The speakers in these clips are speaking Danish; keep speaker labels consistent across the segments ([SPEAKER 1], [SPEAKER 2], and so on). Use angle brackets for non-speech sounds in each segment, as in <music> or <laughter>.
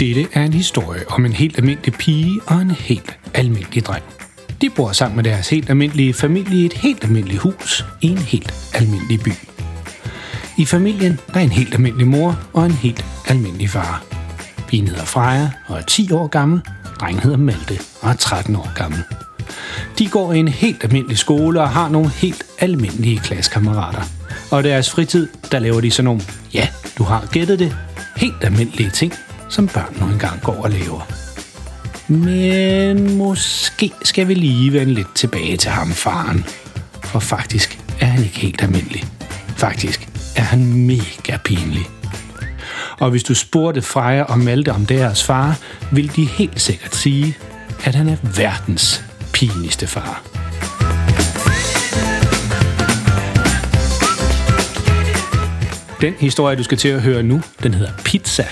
[SPEAKER 1] Dette er en historie om en helt almindelig pige og en helt almindelig dreng. De bor sammen med deres helt almindelige familie i et helt almindeligt hus i en helt almindelig by. I familien der er en helt almindelig mor og en helt almindelig far. Pigen hedder Freja og er 10 år gammel. Drengen hedder Malte og er 13 år gammel. De går i en helt almindelig skole og har nogle helt almindelige klassekammerater. Og i deres fritid, der laver de sådan nogle, ja, du har gættet det, helt almindelige ting, som børn nu engang går og laver. Men måske skal vi lige vende lidt tilbage til ham, faren. For faktisk er han ikke helt almindelig. Faktisk er han mega pinlig. Og hvis du spurgte Freja og Malte om deres far, vil de helt sikkert sige, at han er verdens pinligste far. Den historie, du skal til at høre nu, den hedder Pizza.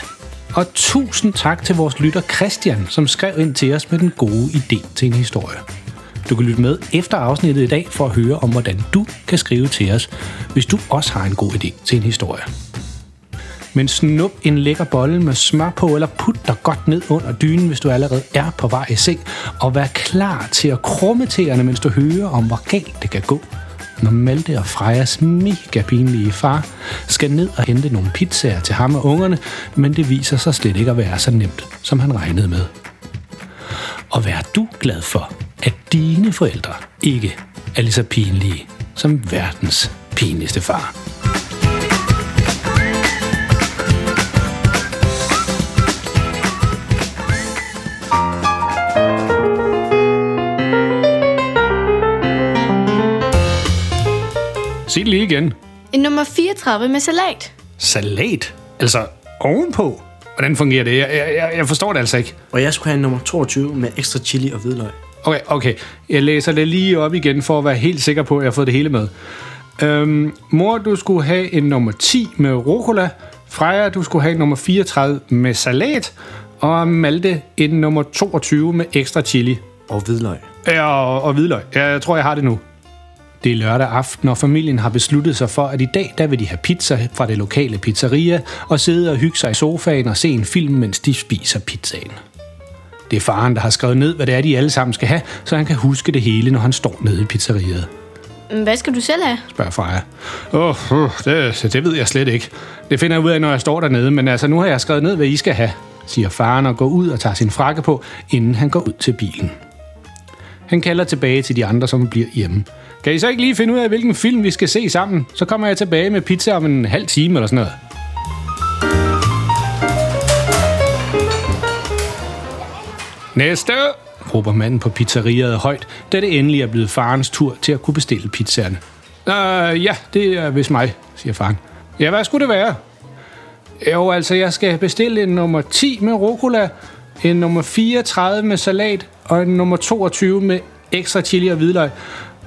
[SPEAKER 1] Og tusind tak til vores lytter Christian, som skrev ind til os med den gode idé til en historie. Du kan lytte med efter afsnittet i dag for at høre om, hvordan du kan skrive til os, hvis du også har en god idé til en historie. Men snup en lækker bolle med smør på, eller put dig godt ned under dynen, hvis du allerede er på vej i seng, og vær klar til at krumme tæerne, mens du hører om, hvor galt det kan gå, når Malte og Frejas mega pinlige far skal ned og hente nogle pizzaer til ham og ungerne, men det viser sig slet ikke at være så nemt, som han regnede med. Og vær du glad for, at dine forældre ikke er lige så pinlige som verdens pinligste far. Lige igen.
[SPEAKER 2] En nummer 34 med salat.
[SPEAKER 1] Salat? Altså ovenpå? Hvordan fungerer det? Jeg, jeg, jeg forstår det altså ikke.
[SPEAKER 3] Og jeg skulle have en nummer 22 med ekstra chili og hvidløg.
[SPEAKER 1] Okay, okay. Jeg læser det lige op igen for at være helt sikker på, at jeg har fået det hele med. Øhm, mor, du skulle have en nummer 10 med rucola. Freja, du skulle have en nummer 34 med salat. Og Malte en nummer 22 med ekstra chili.
[SPEAKER 3] Og hvidløg.
[SPEAKER 1] Ja, og, og hvidløg. Ja, jeg tror, jeg har det nu. Det er lørdag aften, og familien har besluttet sig for, at i dag der vil de have pizza fra det lokale pizzeria og sidde og hygge sig i sofaen og se en film, mens de spiser pizzaen. Det er faren, der har skrevet ned, hvad det er, de alle sammen skal have, så han kan huske det hele, når han står nede i pizzeriet.
[SPEAKER 2] Hvad skal du selv have?
[SPEAKER 1] spørger Freja. Åh, oh, det, det ved jeg slet ikke. Det finder jeg ud af, når jeg står dernede, men altså nu har jeg skrevet ned, hvad I skal have, siger faren og går ud og tager sin frakke på, inden han går ud til bilen. Han kalder tilbage til de andre, som bliver hjemme. Kan I så ikke lige finde ud af, hvilken film vi skal se sammen? Så kommer jeg tilbage med pizza om en halv time eller sådan noget. Næste! råber manden på pizzeriet højt, da det endelig er blevet farens tur til at kunne bestille pizzaerne. Øh, ja, det er vist mig, siger faren. Ja, hvad skulle det være? Jo, altså, jeg skal bestille en nummer 10 med rucola, en nummer 34 med salat og en nummer 22 med ekstra chili og hvidløg.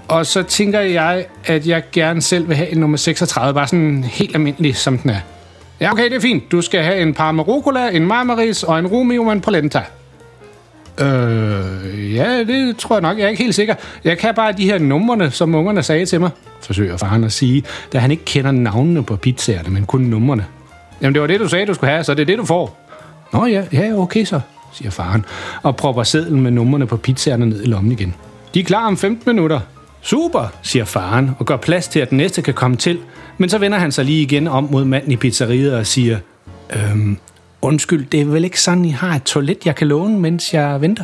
[SPEAKER 1] Og så tænker jeg, at jeg gerne selv vil have en nummer 36, bare sådan helt almindelig, som den er. Ja, okay, det er fint. Du skal have en par med en marmaris og en romeo og en polenta. Øh, ja, det tror jeg nok. Jeg er ikke helt sikker. Jeg kan bare de her numrene, som ungerne sagde til mig, forsøger faren at sige, da han ikke kender navnene på pizzaerne, men kun numrene. Jamen, det var det, du sagde, du skulle have, så det er det, du får. Nå ja, ja, okay så, siger faren, og propper sedlen med numrene på pizzaerne ned i lommen igen. De er klar om 15 minutter. Super, siger faren, og gør plads til, at den næste kan komme til. Men så vender han sig lige igen om mod manden i pizzeriet og siger, øhm, undskyld, det er vel ikke sådan, I har et toilet, jeg kan låne, mens jeg venter?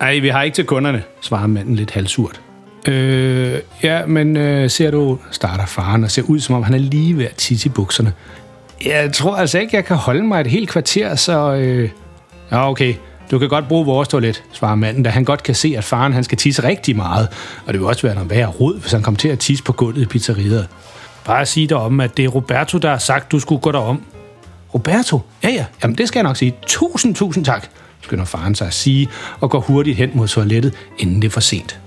[SPEAKER 1] Nej, vi har ikke til kunderne, svarer manden lidt halvsurt. Øh, ja, men øh, ser du, starter faren og ser ud, som om han er lige ved at tisse i bukserne. Jeg tror altså ikke, jeg kan holde mig et helt kvarter, så... Øh... Ja, okay. Du kan godt bruge vores toilet, svarer manden, da han godt kan se, at faren han skal tisse rigtig meget. Og det vil også være noget værre rod, hvis han kommer til at tisse på gulvet i pizzeriet. Bare sig dig om, at det er Roberto, der har sagt, du skulle gå derom. Roberto? Ja, ja. Jamen, det skal jeg nok sige. Tusind, tusind tak, skynder faren sig at sige, og går hurtigt hen mod toilettet, inden det er for sent.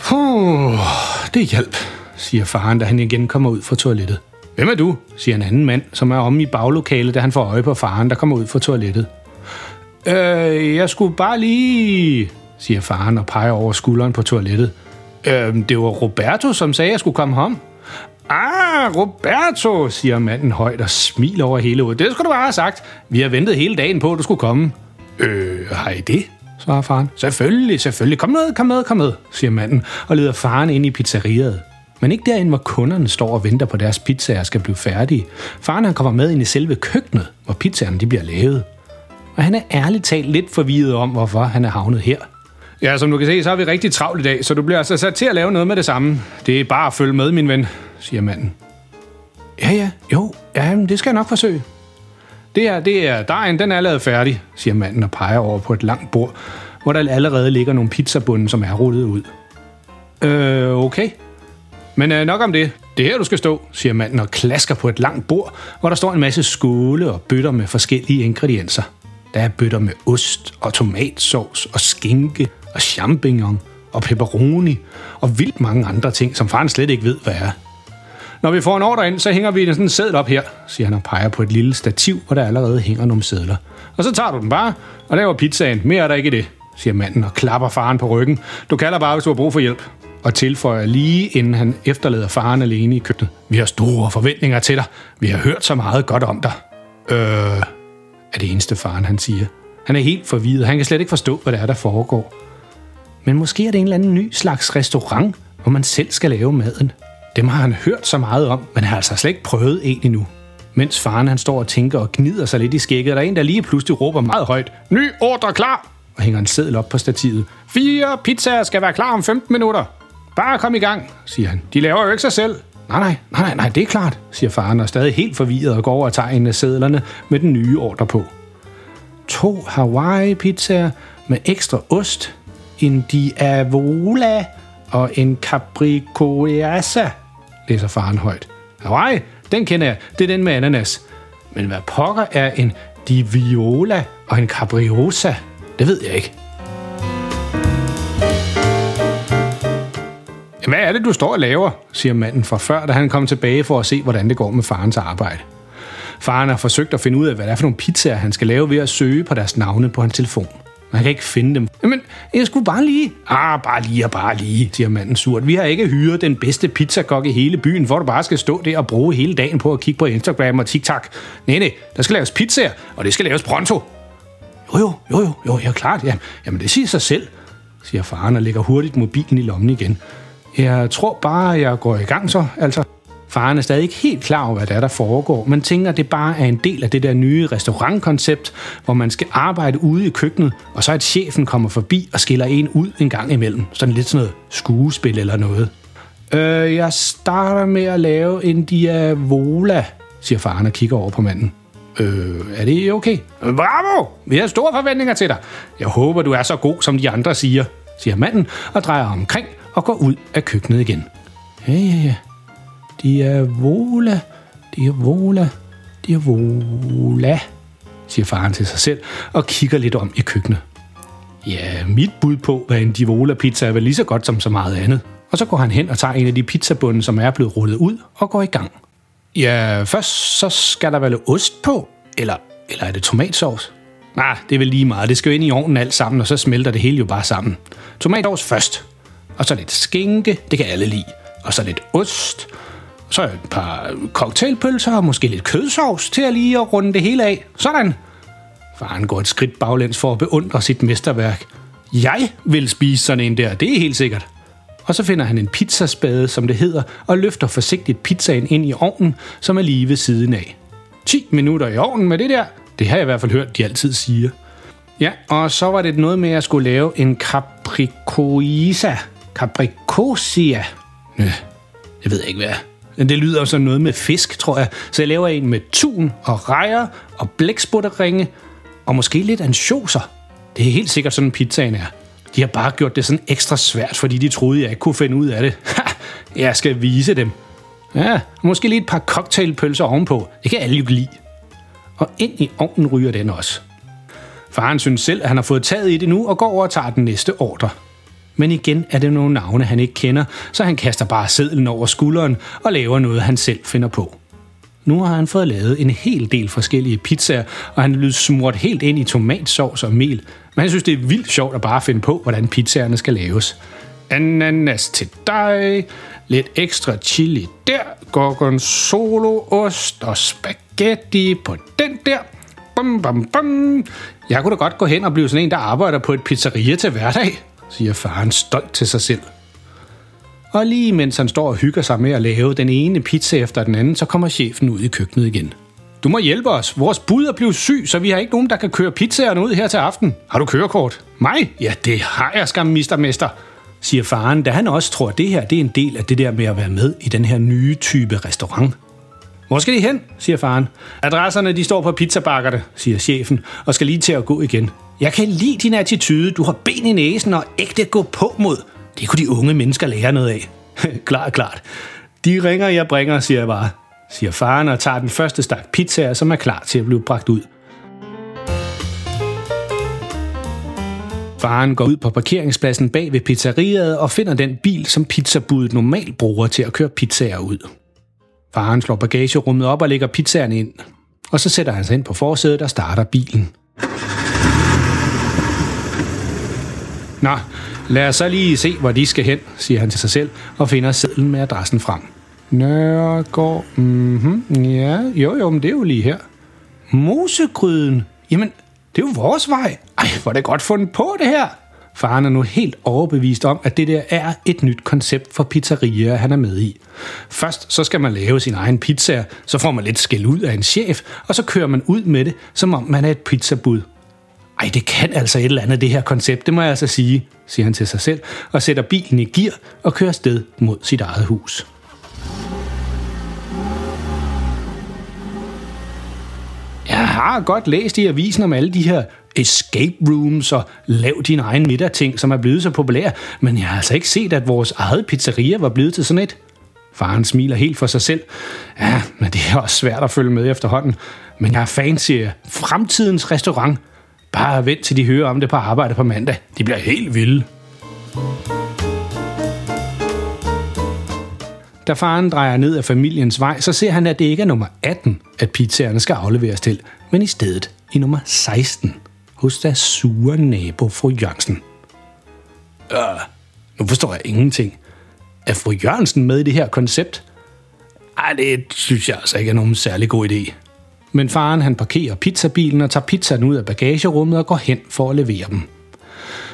[SPEAKER 1] Puh, det er hjælp, siger faren, da han igen kommer ud fra toilettet. Hvem er du? siger en anden mand, som er omme i baglokalet, da han får øje på faren, der kommer ud fra toilettet. Øh, jeg skulle bare lige, siger faren og peger over skulderen på toilettet. Øh, det var Roberto, som sagde, at jeg skulle komme hjem. Ah, Roberto, siger manden højt og smiler over hele hovedet. Det skulle du bare have sagt. Vi har ventet hele dagen på, at du skulle komme. Øh, har I det? svarer faren. Selvfølgelig, selvfølgelig. Kom med, kom med, kom med, siger manden og leder faren ind i pizzeriet. Men ikke derinde, hvor kunderne står og venter på deres pizzaer skal blive færdige. Faren han kommer med ind i selve køkkenet, hvor pizzaerne de bliver lavet. Og han er ærligt talt lidt forvirret om, hvorfor han er havnet her. Ja, som du kan se, så har vi rigtig travlt i dag, så du bliver altså sat til at lave noget med det samme. Det er bare at følge med, min ven, siger manden. Ja, ja, jo, ja, det skal jeg nok forsøge. Det er, det er, dejen, den er lavet færdig, siger manden og peger over på et langt bord, hvor der allerede ligger nogle pizzabunde, som er rullet ud. Øh, okay. Men øh, nok om det. Det er her, du skal stå, siger manden og klasker på et langt bord, hvor der står en masse skåle og bøtter med forskellige ingredienser. Der er bøtter med ost og tomatsovs og skinke og champignon og pepperoni og vildt mange andre ting, som faren slet ikke ved, hvad er. Når vi får en ordre ind, så hænger vi sådan en seddel op her, siger han og peger på et lille stativ, hvor der allerede hænger nogle sedler. Og så tager du den bare og laver pizzaen. Mere er der ikke i det, siger manden og klapper faren på ryggen. Du kalder bare, hvis du har brug for hjælp. Og tilføjer lige inden han efterlader faren alene i køkkenet. Vi har store forventninger til dig. Vi har hørt så meget godt om dig. Øh, er det eneste faren, han siger. Han er helt forvirret. Han kan slet ikke forstå, hvad der er, der foregår. Men måske er det en eller anden ny slags restaurant, hvor man selv skal lave maden. Dem har han hørt så meget om, men har altså slet ikke prøvet en endnu. Mens faren han står og tænker og gnider sig lidt i skægget, der er en, der lige pludselig råber meget højt. Ny ordre klar! Og hænger en seddel op på stativet. Fire pizzaer skal være klar om 15 minutter. Bare kom i gang, siger han. De laver jo ikke sig selv. Nej, nej, nej, nej, det er klart, siger faren, og stadig helt forvirret og går over og tager en af sædlerne med den nye ordre på. To Hawaii-pizzaer med ekstra ost, en Diavola og en Capricoasa, læser faren højt. Hawaii, den kender jeg, det er den med ananas. Men hvad pokker er en Diviola og en Capriosa? Det ved jeg ikke. Hvad er det, du står og laver, siger manden fra før, da han kom tilbage for at se, hvordan det går med farens arbejde. Faren har forsøgt at finde ud af, hvad det er for nogle pizzaer, han skal lave ved at søge på deres navne på hans telefon. Man kan ikke finde dem. Jamen, jeg skulle bare lige... Ah, bare lige og bare lige, siger manden surt. Vi har ikke hyret den bedste pizzakok i hele byen, hvor du bare skal stå der og bruge hele dagen på at kigge på Instagram og TikTok. Nej, nej, der skal laves pizzaer, og det skal laves pronto. Jo, jo, jo, jo, jo, ja, klart. Ja. Jamen, det siger sig selv, siger faren og lægger hurtigt mobilen i lommen igen. Jeg tror bare, jeg går i gang så, altså. Faren er stadig ikke helt klar over, hvad der er, der foregår, men tænker, at det bare er en del af det der nye restaurantkoncept, hvor man skal arbejde ude i køkkenet, og så at chefen kommer forbi og skiller en ud en gang imellem. Sådan lidt sådan noget skuespil eller noget. Øh, jeg starter med at lave en diavola, siger faren og kigger over på manden. Øh, er det okay? Bravo! Vi har store forventninger til dig. Jeg håber, du er så god, som de andre siger, siger manden og drejer omkring og går ud af køkkenet igen. Ja, ja, ja. Det er vole. siger faren til sig selv og kigger lidt om i køkkenet. Ja, mit bud på, hvad en divola pizza er vel lige så godt som så meget andet. Og så går han hen og tager en af de pizzabunden, som er blevet rullet ud, og går i gang. Ja, først så skal der vel ost på, eller, eller er det tomatsauce? Nej, det er vel lige meget. Det skal jo ind i ovnen alt sammen, og så smelter det hele jo bare sammen. Tomatsovs først, og så lidt skinke, det kan alle lide. Og så lidt ost, så et par cocktailpølser og måske lidt kødsovs til at lige at runde det hele af. Sådan. Faren går et skridt baglæns for at beundre sit mesterværk. Jeg vil spise sådan en der, det er helt sikkert. Og så finder han en pizzaspade, som det hedder, og løfter forsigtigt pizzaen ind i ovnen, som er lige ved siden af. 10 minutter i ovnen med det der, det har jeg i hvert fald hørt, de altid siger. Ja, og så var det noget med, at jeg skulle lave en capricoisa. Capricosia. Ja, jeg ved ikke, hvad men det lyder som noget med fisk, tror jeg. Så jeg laver en med tun og rejer og blæksputterringe og måske lidt ansjoser. Det er helt sikkert sådan, pizzaen er. De har bare gjort det sådan ekstra svært, fordi de troede, jeg ikke kunne finde ud af det. jeg skal vise dem. Ja, måske lige et par cocktailpølser ovenpå. Det kan alle jo lide. Og ind i ovnen ryger den også. Faren synes selv, at han har fået taget i det nu og går over og tager den næste ordre. Men igen er det nogle navne, han ikke kender, så han kaster bare sedlen over skulderen og laver noget, han selv finder på. Nu har han fået lavet en hel del forskellige pizzaer, og han er blevet smurt helt ind i tomatsovs og mel. Men han synes, det er vildt sjovt at bare finde på, hvordan pizzaerne skal laves. Ananas til dig, lidt ekstra chili der, gorgonzolo, ost og spaghetti på den der. Bum, bum, bum. Jeg kunne da godt gå hen og blive sådan en, der arbejder på et pizzeria til hverdag, siger faren stolt til sig selv. Og lige mens han står og hygger sig med at lave den ene pizza efter den anden, så kommer chefen ud i køkkenet igen. Du må hjælpe os. Vores bud er blevet syg, så vi har ikke nogen, der kan køre pizzaerne ud her til aften. Har du kørekort? Mig? Ja, det har jeg, skam, mistermester, siger faren, da han også tror, at det her det er en del af det der med at være med i den her nye type restaurant. Hvor skal de hen, siger faren. Adresserne de står på pizzabakkerne, siger chefen, og skal lige til at gå igen. Jeg kan lide din attitude. Du har ben i næsen og ægte gå på mod. Det kunne de unge mennesker lære noget af. <laughs> klart, klart. De ringer, jeg bringer, siger jeg bare, siger faren og tager den første stak pizza, som er klar til at blive bragt ud. Faren går ud på parkeringspladsen bag ved pizzeriet og finder den bil, som pizzabuddet normalt bruger til at køre pizzaer ud. Faren slår bagagerummet op og lægger pizzaerne ind, og så sætter han sig ind på forsædet og starter bilen. Nå, lad os så lige se, hvor de skal hen, siger han til sig selv, og finder sedlen med adressen frem. Nørregård, mhm, ja, jo jo, men det er jo lige her. Mosegryden, jamen, det er jo vores vej. Ej, hvor er det godt fundet på det her. Faren er nu helt overbevist om, at det der er et nyt koncept for pizzerier, han er med i. Først så skal man lave sin egen pizza, så får man lidt skæld ud af en chef, og så kører man ud med det, som om man er et pizzabud. Ej, det kan altså et eller andet, det her koncept, det må jeg altså sige, siger han til sig selv, og sætter bilen i gear og kører sted mod sit eget hus. Jeg har godt læst i avisen om alle de her escape rooms og lav din egen middag ting, som er blevet så populære, men jeg har altså ikke set, at vores eget pizzeria var blevet til sådan et. Faren smiler helt for sig selv. Ja, men det er også svært at følge med efterhånden. Men jeg er fan, siger jeg. fremtidens restaurant. Bare vent til de hører om det på arbejde på mandag. De bliver helt vilde. Da faren drejer ned af familiens vej, så ser han, at det ikke er nummer 18, at pizzaerne skal afleveres til, men i stedet i nummer 16, hos deres sure nabo, fru Jørgensen. Øh, nu forstår jeg ingenting. Er fru Jørgensen med i det her koncept? Ej, det synes jeg altså ikke er nogen særlig god idé. Men faren han parkerer pizzabilen og tager pizzaen ud af bagagerummet og går hen for at levere dem.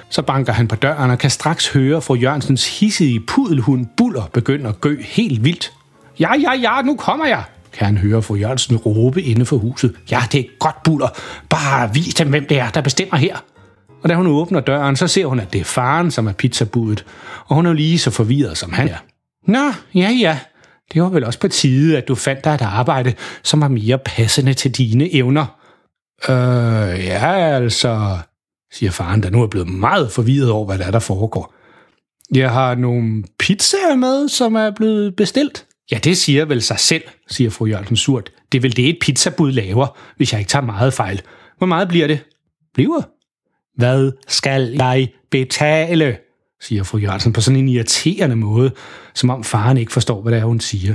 [SPEAKER 1] Så banker han på døren og kan straks høre fru Jørgensens hissige pudelhund Buller begynde at gø helt vildt. Ja, ja, ja, nu kommer jeg, kan han høre fru Jørgensen råbe inde for huset. Ja, det er godt, Buller. Bare vis dem, hvem det er, der bestemmer her. Og da hun åbner døren, så ser hun, at det er faren, som er pizzabudet. Og hun er lige så forvirret, som han er. Nå, ja, ja. Det var vel også på tide, at du fandt dig et arbejde, som var mere passende til dine evner. Øh, ja, altså, siger faren, der nu er blevet meget forvirret over, hvad der er, der foregår. Jeg har nogle pizzaer med, som er blevet bestilt. Ja, det siger vel sig selv, siger fru Jørgensen surt. Det er vel det, et pizzabud laver, hvis jeg ikke tager meget fejl. Hvor meget bliver det? Bliver? Hvad skal jeg betale? Siger fru Jørgensen på sådan en irriterende måde, som om faren ikke forstår, hvad det er, hun siger.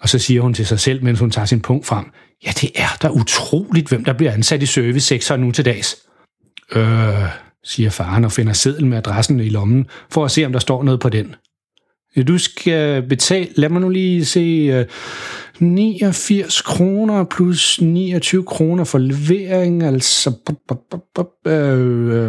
[SPEAKER 1] Og så siger hun til sig selv, mens hun tager sin punkt frem, ja, det er da utroligt, hvem der bliver ansat i servicesektoren nu til dags. Øh, siger faren og finder sedlen med adressen i lommen, for at se, om der står noget på den. Du skal betale, lad mig nu lige se, øh, 89 kroner plus 29 kroner for levering, altså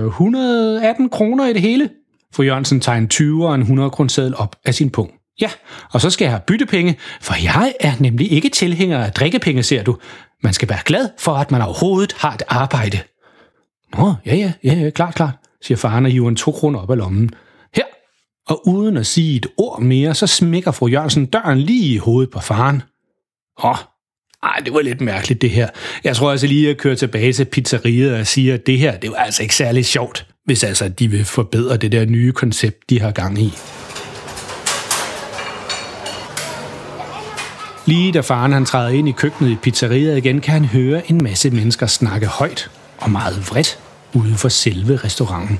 [SPEAKER 1] 118 øh, øh, kroner i det hele. Fru Jørgensen tager en 20 og en 100 kroner op af sin pung. Ja, og så skal jeg have byttepenge, for jeg er nemlig ikke tilhænger af drikkepenge, ser du. Man skal være glad for, at man overhovedet har et arbejde. Nå, ja, ja, ja, ja klart, klart, siger faren og hiver en to kroner op af lommen. Her, og uden at sige et ord mere, så smækker fru Jørgensen døren lige i hovedet på faren. Åh, ej, det var lidt mærkeligt det her. Jeg tror altså lige at køre tilbage til pizzeriet og sige, at det her, det var altså ikke særlig sjovt, hvis altså de vil forbedre det der nye koncept, de har gang i. Lige da faren han træder ind i køkkenet i pizzeriet igen, kan han høre en masse mennesker snakke højt og meget vredt ude for selve restauranten.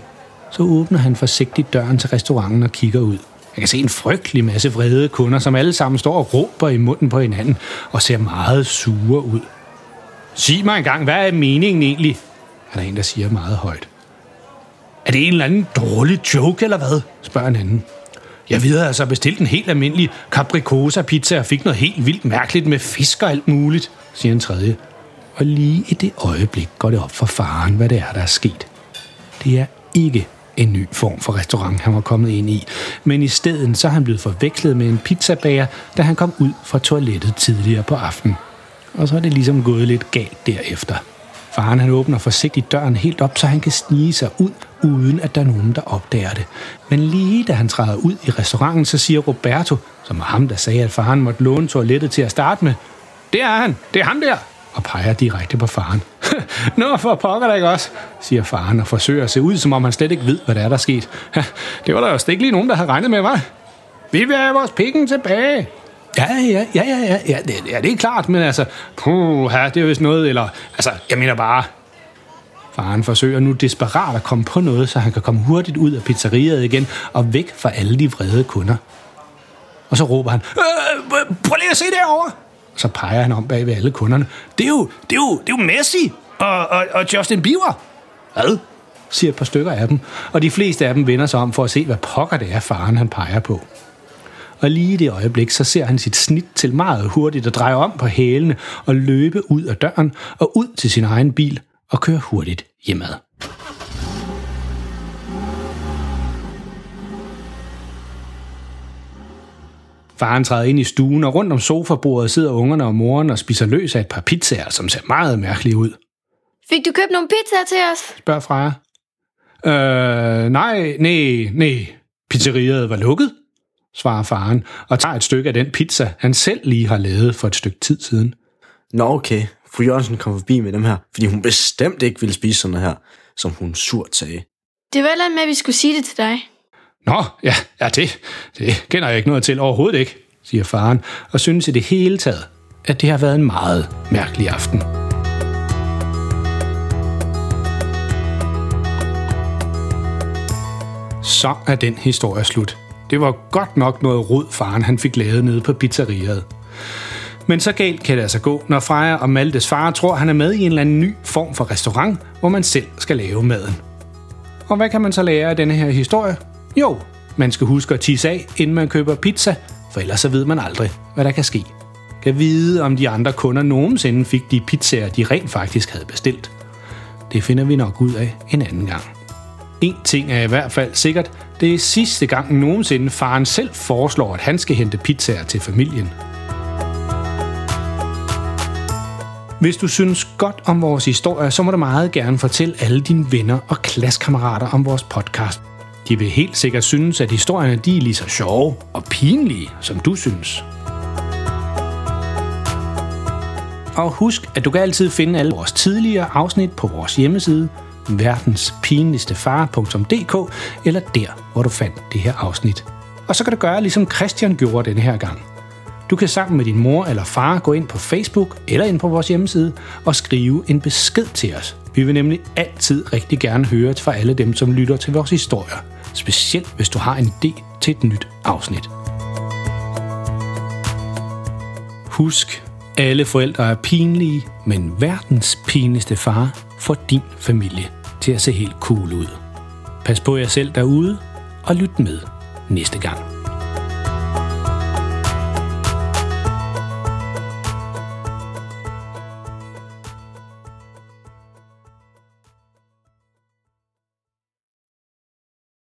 [SPEAKER 1] Så åbner han forsigtigt døren til restauranten og kigger ud. Han kan se en frygtelig masse vrede kunder, som alle sammen står og råber i munden på hinanden og ser meget sure ud. Sig mig engang, hvad er meningen egentlig? Er der en, der siger meget højt. Er det en eller anden dårlig joke, eller hvad? spørger en anden. Jeg videre altså bestilt en helt almindelig capricosa pizza og fik noget helt vildt mærkeligt med fisk og alt muligt, siger en tredje. Og lige i det øjeblik går det op for faren, hvad det er, der er sket. Det er ikke en ny form for restaurant, han var kommet ind i. Men i stedet så er han blevet forvekslet med en pizzabager, da han kom ud fra toilettet tidligere på aftenen. Og så er det ligesom gået lidt galt derefter. Faren han åbner forsigtigt døren helt op, så han kan snige sig ud, uden at der er nogen, der opdager det. Men lige da han træder ud i restauranten, så siger Roberto, som var ham, der sagde, at faren måtte låne toilettet til at starte med, det er han, det er ham der, og peger direkte på faren. <laughs> Nå, for pokker da ikke også, siger faren og forsøger at se ud, som om han slet ikke ved, hvad der er, der er sket. <laughs> det var der jo ikke lige nogen, der havde regnet med, var. Vi vil have vores pikken tilbage. Ja, ja, ja, ja, ja, ja, det, ja, det er klart, men altså, puh, her, det er jo vist noget, eller, altså, jeg mener bare, Faren forsøger nu desperat at komme på noget, så han kan komme hurtigt ud af pizzeriet igen og væk fra alle de vrede kunder. Og så råber han, øh, prøv lige at se derovre. Så peger han om bag ved alle kunderne. Det er jo, det er jo, det er jo Messi og, og, og Justin Bieber. Hvad? siger et par stykker af dem, og de fleste af dem vender sig om for at se, hvad pokker det er, faren han peger på. Og lige i det øjeblik, så ser han sit snit til meget hurtigt at dreje om på hælene og løbe ud af døren og ud til sin egen bil og køre hurtigt hjemad. Faren træder ind i stuen, og rundt om sofabordet sidder ungerne og moren og spiser løs af et par pizzaer, som ser meget mærkelige ud.
[SPEAKER 2] Fik du købt nogle pizzaer til os?
[SPEAKER 1] Spørger Freja. Øh, nej, nej, nej. Pizzeriet var lukket, svarer faren, og tager et stykke af den pizza, han selv lige har lavet for et stykke tid siden.
[SPEAKER 3] Nå okay, fru Jørgensen kom forbi med dem her, fordi hun bestemt ikke ville spise sådan noget her, som hun surt sagde.
[SPEAKER 2] Det var ellers med, at vi skulle sige det til dig.
[SPEAKER 1] Nå, ja, ja det, det kender jeg ikke noget til overhovedet ikke, siger faren, og synes i det hele taget, at det har været en meget mærkelig aften. Så er den historie slut. Det var godt nok noget rod, faren han fik lavet nede på pizzeriet. Men så galt kan det altså gå, når Freja og Maltes far tror, han er med i en eller anden ny form for restaurant, hvor man selv skal lave maden. Og hvad kan man så lære af denne her historie? Jo, man skal huske at tisse af, inden man køber pizza, for ellers så ved man aldrig, hvad der kan ske. Kan vide, om de andre kunder nogensinde fik de pizzaer, de rent faktisk havde bestilt. Det finder vi nok ud af en anden gang. En ting er i hvert fald sikkert, det er sidste gang nogensinde faren selv foreslår, at han skal hente pizzaer til familien. Hvis du synes godt om vores historie, så må du meget gerne fortælle alle dine venner og klassekammerater om vores podcast. De vil helt sikkert synes, at historierne de er lige så sjove og pinlige, som du synes. Og husk, at du kan altid finde alle vores tidligere afsnit på vores hjemmeside, verdenspinligstefar.dk, eller der, hvor du fandt det her afsnit. Og så kan du gøre, ligesom Christian gjorde denne her gang. Du kan sammen med din mor eller far gå ind på Facebook eller ind på vores hjemmeside og skrive en besked til os. Vi vil nemlig altid rigtig gerne høre fra alle dem, som lytter til vores historier. Specielt hvis du har en idé til et nyt afsnit. Husk, alle forældre er pinlige, men verdens pinligste far får din familie til at se helt cool ud. Pas på jer selv derude, og lyt med næste gang.